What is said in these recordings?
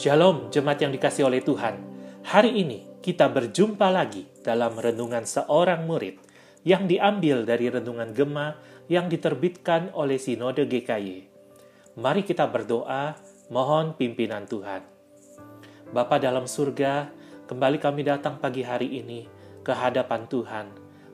Shalom, jemaat yang dikasih oleh Tuhan. Hari ini kita berjumpa lagi dalam renungan seorang murid yang diambil dari renungan Gema yang diterbitkan oleh Sinode GKY. Mari kita berdoa, mohon pimpinan Tuhan. Bapa dalam surga, kembali kami datang pagi hari ini ke hadapan Tuhan.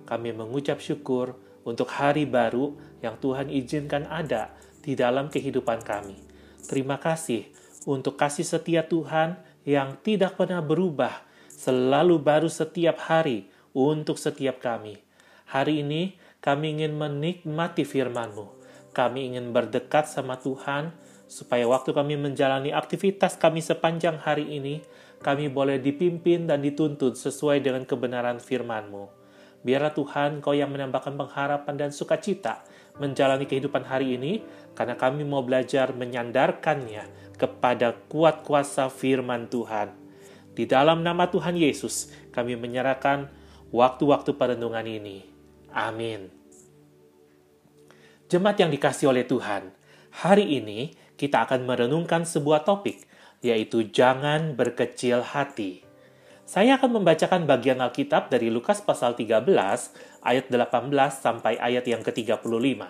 Kami mengucap syukur untuk hari baru yang Tuhan izinkan ada di dalam kehidupan kami. Terima kasih untuk kasih setia Tuhan yang tidak pernah berubah, selalu baru setiap hari untuk setiap kami. Hari ini kami ingin menikmati firman-Mu. Kami ingin berdekat sama Tuhan, supaya waktu kami menjalani aktivitas kami sepanjang hari ini, kami boleh dipimpin dan dituntut sesuai dengan kebenaran firman-Mu. Biarlah Tuhan Kau yang menambahkan pengharapan dan sukacita menjalani kehidupan hari ini, karena kami mau belajar menyandarkannya kepada kuat kuasa firman Tuhan. Di dalam nama Tuhan Yesus, kami menyerahkan waktu-waktu perenungan ini. Amin. Jemaat yang dikasih oleh Tuhan, hari ini kita akan merenungkan sebuah topik, yaitu jangan berkecil hati. Saya akan membacakan bagian Alkitab dari Lukas pasal 13 ayat 18 sampai ayat yang ke-35.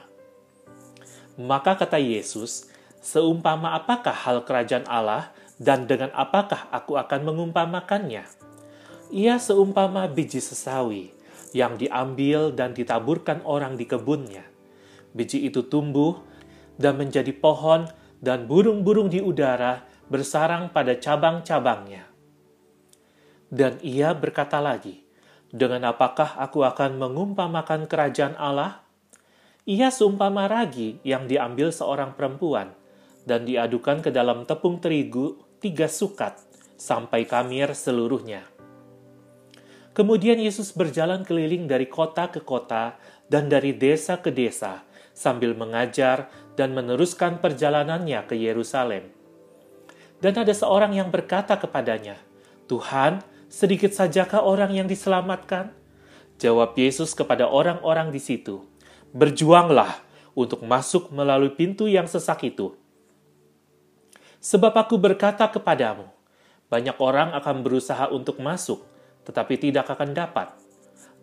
Maka kata Yesus, Seumpama apakah hal kerajaan Allah dan dengan apakah aku akan mengumpamakannya? Ia seumpama biji sesawi yang diambil dan ditaburkan orang di kebunnya. Biji itu tumbuh dan menjadi pohon dan burung-burung di udara bersarang pada cabang-cabangnya. Dan ia berkata lagi, dengan apakah aku akan mengumpamakan kerajaan Allah? Ia seumpama ragi yang diambil seorang perempuan – dan diadukan ke dalam tepung terigu tiga sukat sampai kamir seluruhnya. Kemudian Yesus berjalan keliling dari kota ke kota dan dari desa ke desa sambil mengajar dan meneruskan perjalanannya ke Yerusalem. Dan ada seorang yang berkata kepadanya, "Tuhan, sedikit sajakah orang yang diselamatkan?" Jawab Yesus kepada orang-orang di situ, "Berjuanglah untuk masuk melalui pintu yang sesak itu." Sebab aku berkata kepadamu, banyak orang akan berusaha untuk masuk, tetapi tidak akan dapat.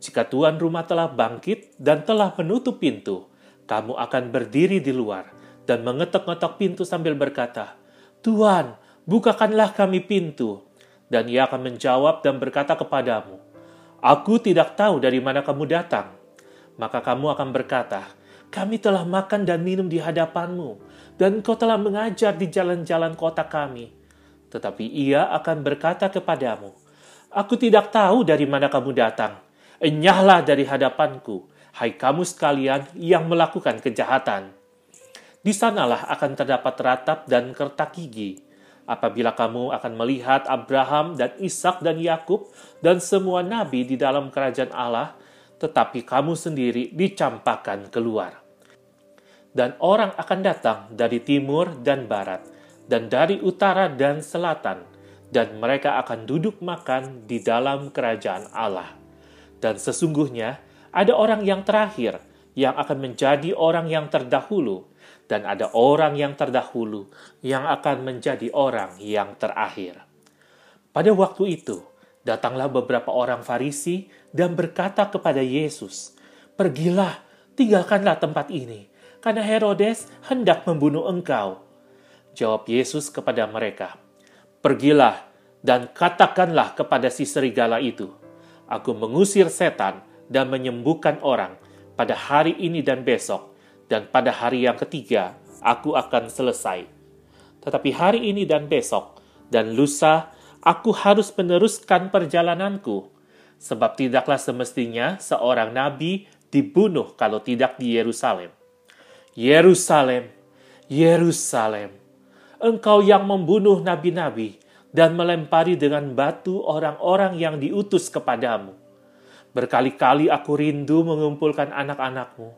Jika tuan rumah telah bangkit dan telah menutup pintu, kamu akan berdiri di luar dan mengetok-ngetok pintu sambil berkata, Tuhan, bukakanlah kami pintu. Dan ia akan menjawab dan berkata kepadamu, Aku tidak tahu dari mana kamu datang. Maka kamu akan berkata, kami telah makan dan minum di hadapanmu, dan kau telah mengajar di jalan-jalan kota kami. Tetapi ia akan berkata kepadamu, Aku tidak tahu dari mana kamu datang. Enyahlah dari hadapanku, hai kamu sekalian yang melakukan kejahatan. Di sanalah akan terdapat ratap dan kertak gigi, apabila kamu akan melihat Abraham dan Ishak dan Yakub dan semua nabi di dalam kerajaan Allah, tetapi kamu sendiri dicampakkan keluar dan orang akan datang dari timur dan barat, dan dari utara dan selatan, dan mereka akan duduk makan di dalam kerajaan Allah. Dan sesungguhnya ada orang yang terakhir yang akan menjadi orang yang terdahulu, dan ada orang yang terdahulu yang akan menjadi orang yang terakhir. Pada waktu itu, datanglah beberapa orang Farisi dan berkata kepada Yesus, "Pergilah, tinggalkanlah tempat ini." karena Herodes hendak membunuh engkau. Jawab Yesus kepada mereka, Pergilah dan katakanlah kepada si serigala itu, Aku mengusir setan dan menyembuhkan orang pada hari ini dan besok, dan pada hari yang ketiga aku akan selesai. Tetapi hari ini dan besok dan lusa aku harus meneruskan perjalananku, sebab tidaklah semestinya seorang nabi dibunuh kalau tidak di Yerusalem. Yerusalem, Yerusalem, engkau yang membunuh nabi-nabi dan melempari dengan batu orang-orang yang diutus kepadamu. Berkali-kali aku rindu mengumpulkan anak-anakmu,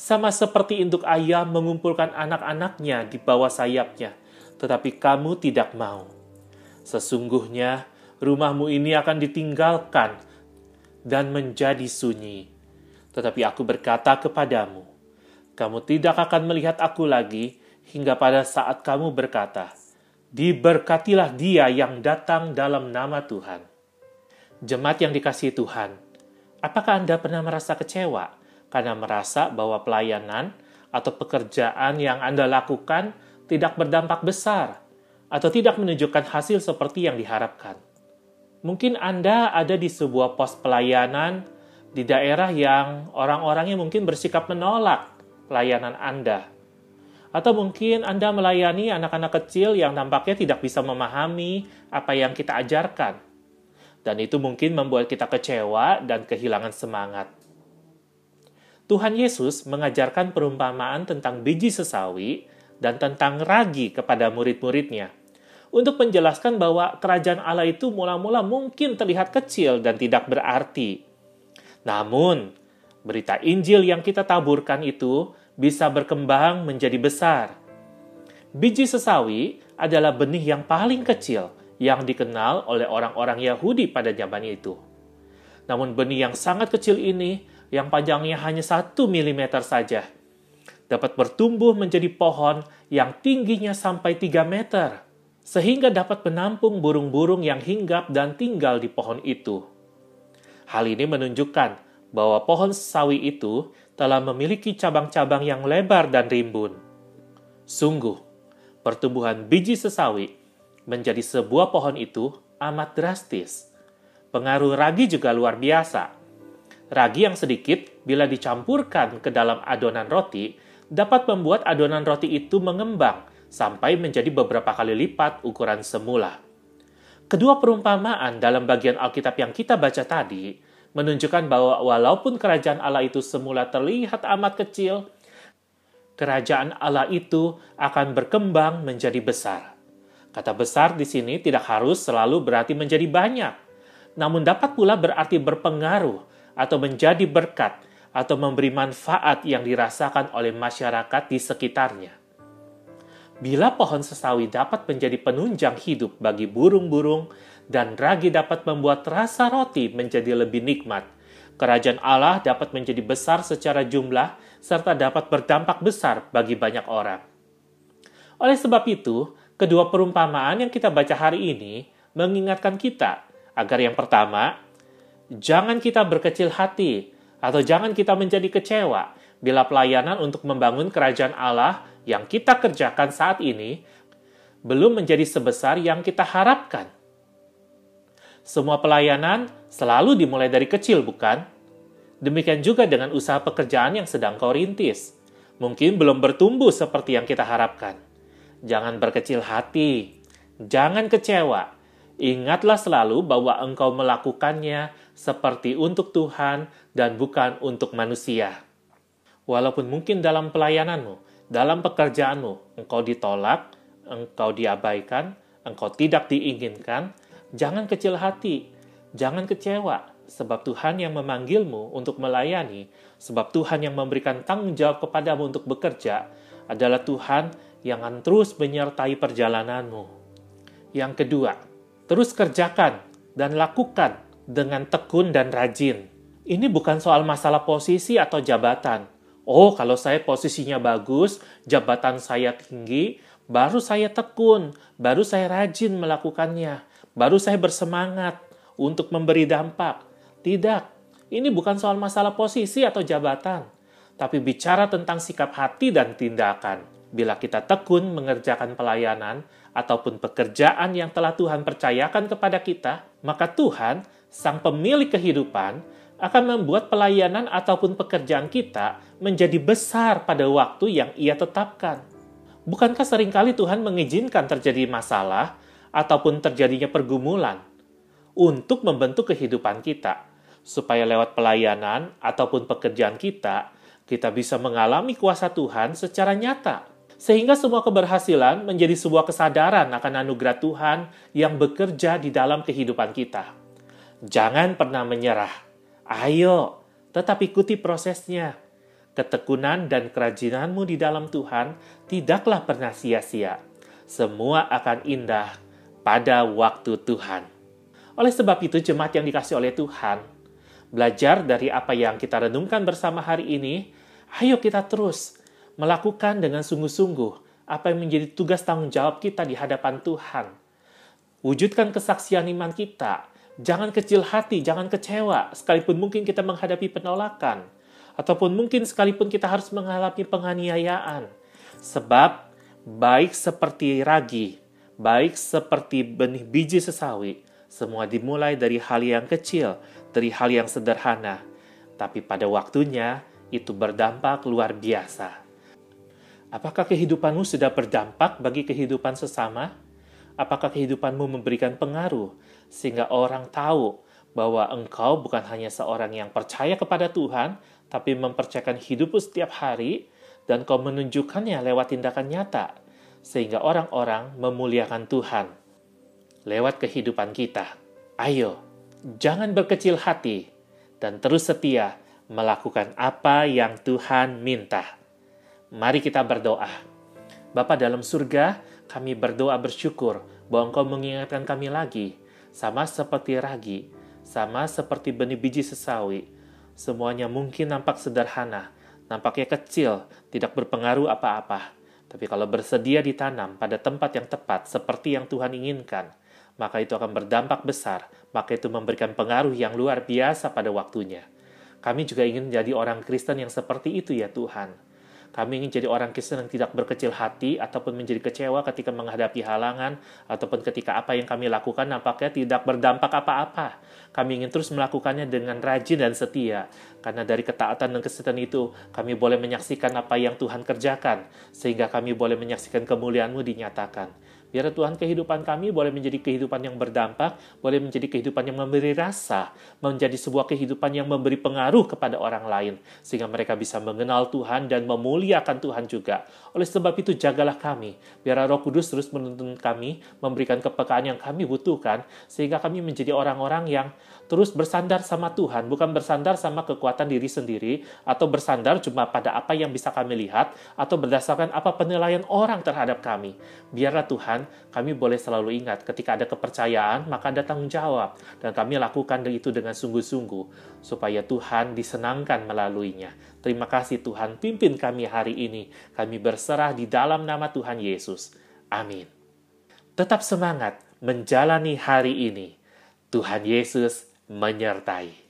sama seperti induk ayam mengumpulkan anak-anaknya di bawah sayapnya, tetapi kamu tidak mau. Sesungguhnya rumahmu ini akan ditinggalkan dan menjadi sunyi. Tetapi aku berkata kepadamu, kamu tidak akan melihat aku lagi hingga pada saat kamu berkata, Diberkatilah dia yang datang dalam nama Tuhan. Jemaat yang dikasihi Tuhan, apakah Anda pernah merasa kecewa karena merasa bahwa pelayanan atau pekerjaan yang Anda lakukan tidak berdampak besar atau tidak menunjukkan hasil seperti yang diharapkan? Mungkin Anda ada di sebuah pos pelayanan di daerah yang orang-orangnya mungkin bersikap menolak pelayanan Anda. Atau mungkin Anda melayani anak-anak kecil yang nampaknya tidak bisa memahami apa yang kita ajarkan. Dan itu mungkin membuat kita kecewa dan kehilangan semangat. Tuhan Yesus mengajarkan perumpamaan tentang biji sesawi dan tentang ragi kepada murid-muridnya untuk menjelaskan bahwa kerajaan Allah itu mula-mula mungkin terlihat kecil dan tidak berarti. Namun, berita Injil yang kita taburkan itu bisa berkembang menjadi besar. Biji sesawi adalah benih yang paling kecil yang dikenal oleh orang-orang Yahudi pada zaman itu. Namun benih yang sangat kecil ini yang panjangnya hanya 1 mm saja, dapat bertumbuh menjadi pohon yang tingginya sampai 3 meter, sehingga dapat menampung burung-burung yang hinggap dan tinggal di pohon itu. Hal ini menunjukkan bahwa pohon sawi itu telah memiliki cabang-cabang yang lebar dan rimbun. Sungguh, pertumbuhan biji sesawi menjadi sebuah pohon itu amat drastis. Pengaruh ragi juga luar biasa Ragi yang sedikit, bila dicampurkan ke dalam adonan roti, dapat membuat adonan roti itu mengembang sampai menjadi beberapa kali lipat ukuran semula. Kedua perumpamaan dalam bagian Alkitab yang kita baca tadi menunjukkan bahwa walaupun kerajaan Allah itu semula terlihat amat kecil, kerajaan Allah itu akan berkembang menjadi besar. Kata besar di sini tidak harus selalu berarti menjadi banyak, namun dapat pula berarti berpengaruh atau menjadi berkat atau memberi manfaat yang dirasakan oleh masyarakat di sekitarnya. Bila pohon sesawi dapat menjadi penunjang hidup bagi burung-burung dan ragi dapat membuat rasa roti menjadi lebih nikmat, kerajaan Allah dapat menjadi besar secara jumlah serta dapat berdampak besar bagi banyak orang. Oleh sebab itu, kedua perumpamaan yang kita baca hari ini mengingatkan kita agar yang pertama, jangan kita berkecil hati atau jangan kita menjadi kecewa bila pelayanan untuk membangun kerajaan Allah yang kita kerjakan saat ini belum menjadi sebesar yang kita harapkan. Semua pelayanan selalu dimulai dari kecil, bukan? Demikian juga dengan usaha pekerjaan yang sedang kau rintis. Mungkin belum bertumbuh seperti yang kita harapkan. Jangan berkecil hati, jangan kecewa. Ingatlah selalu bahwa engkau melakukannya seperti untuk Tuhan dan bukan untuk manusia. Walaupun mungkin dalam pelayananmu, dalam pekerjaanmu, engkau ditolak, engkau diabaikan, engkau tidak diinginkan, jangan kecil hati, jangan kecewa, sebab Tuhan yang memanggilmu untuk melayani, sebab Tuhan yang memberikan tanggung jawab kepadamu untuk bekerja, adalah Tuhan yang akan terus menyertai perjalananmu. Yang kedua, terus kerjakan dan lakukan dengan tekun dan rajin. Ini bukan soal masalah posisi atau jabatan. Oh, kalau saya posisinya bagus, jabatan saya tinggi, baru saya tekun, baru saya rajin melakukannya, baru saya bersemangat untuk memberi dampak. Tidak, ini bukan soal masalah posisi atau jabatan, tapi bicara tentang sikap hati dan tindakan. Bila kita tekun mengerjakan pelayanan ataupun pekerjaan yang telah Tuhan percayakan kepada kita, maka Tuhan Sang pemilik kehidupan akan membuat pelayanan ataupun pekerjaan kita menjadi besar pada waktu yang ia tetapkan. Bukankah sering kali Tuhan mengizinkan terjadi masalah ataupun terjadinya pergumulan untuk membentuk kehidupan kita, supaya lewat pelayanan ataupun pekerjaan kita, kita bisa mengalami kuasa Tuhan secara nyata, sehingga semua keberhasilan menjadi sebuah kesadaran akan anugerah Tuhan yang bekerja di dalam kehidupan kita. Jangan pernah menyerah. Ayo, tetap ikuti prosesnya. Ketekunan dan kerajinanmu di dalam Tuhan tidaklah pernah sia-sia. Semua akan indah pada waktu Tuhan. Oleh sebab itu, jemaat yang dikasih oleh Tuhan, belajar dari apa yang kita renungkan bersama hari ini, ayo kita terus melakukan dengan sungguh-sungguh apa yang menjadi tugas tanggung jawab kita di hadapan Tuhan. Wujudkan kesaksian iman kita. Jangan kecil hati, jangan kecewa, sekalipun mungkin kita menghadapi penolakan. Ataupun mungkin sekalipun kita harus mengalami penganiayaan. Sebab baik seperti ragi, baik seperti benih biji sesawi, semua dimulai dari hal yang kecil, dari hal yang sederhana. Tapi pada waktunya, itu berdampak luar biasa. Apakah kehidupanmu sudah berdampak bagi kehidupan sesama? Apakah kehidupanmu memberikan pengaruh sehingga orang tahu bahwa engkau bukan hanya seorang yang percaya kepada Tuhan, tapi mempercayakan hidupmu setiap hari dan kau menunjukkannya lewat tindakan nyata sehingga orang-orang memuliakan Tuhan lewat kehidupan kita. Ayo, jangan berkecil hati dan terus setia melakukan apa yang Tuhan minta. Mari kita berdoa. Bapa dalam surga, kami berdoa bersyukur bahwa Engkau mengingatkan kami lagi, sama seperti ragi, sama seperti benih biji sesawi. Semuanya mungkin nampak sederhana, nampaknya kecil, tidak berpengaruh apa-apa. Tapi kalau bersedia ditanam pada tempat yang tepat seperti yang Tuhan inginkan, maka itu akan berdampak besar, maka itu memberikan pengaruh yang luar biasa pada waktunya. Kami juga ingin menjadi orang Kristen yang seperti itu ya Tuhan kami ingin jadi orang Kristen yang tidak berkecil hati ataupun menjadi kecewa ketika menghadapi halangan ataupun ketika apa yang kami lakukan nampaknya tidak berdampak apa-apa. Kami ingin terus melakukannya dengan rajin dan setia. Karena dari ketaatan dan kesetiaan itu, kami boleh menyaksikan apa yang Tuhan kerjakan, sehingga kami boleh menyaksikan kemuliaan-Mu dinyatakan. Biar Tuhan kehidupan kami boleh menjadi kehidupan yang berdampak, boleh menjadi kehidupan yang memberi rasa, menjadi sebuah kehidupan yang memberi pengaruh kepada orang lain, sehingga mereka bisa mengenal Tuhan dan memuliakan Tuhan juga. Oleh sebab itu, jagalah kami, biar Roh Kudus terus menuntun kami, memberikan kepekaan yang kami butuhkan, sehingga kami menjadi orang-orang yang terus bersandar sama Tuhan, bukan bersandar sama kekuatan diri sendiri, atau bersandar cuma pada apa yang bisa kami lihat, atau berdasarkan apa penilaian orang terhadap kami. Biarlah Tuhan, kami boleh selalu ingat ketika ada kepercayaan, maka ada tanggung jawab, dan kami lakukan itu dengan sungguh-sungguh, supaya Tuhan disenangkan melaluinya. Terima kasih Tuhan, pimpin kami hari ini. Kami berserah di dalam nama Tuhan Yesus. Amin. Tetap semangat menjalani hari ini. Tuhan Yesus menyertai.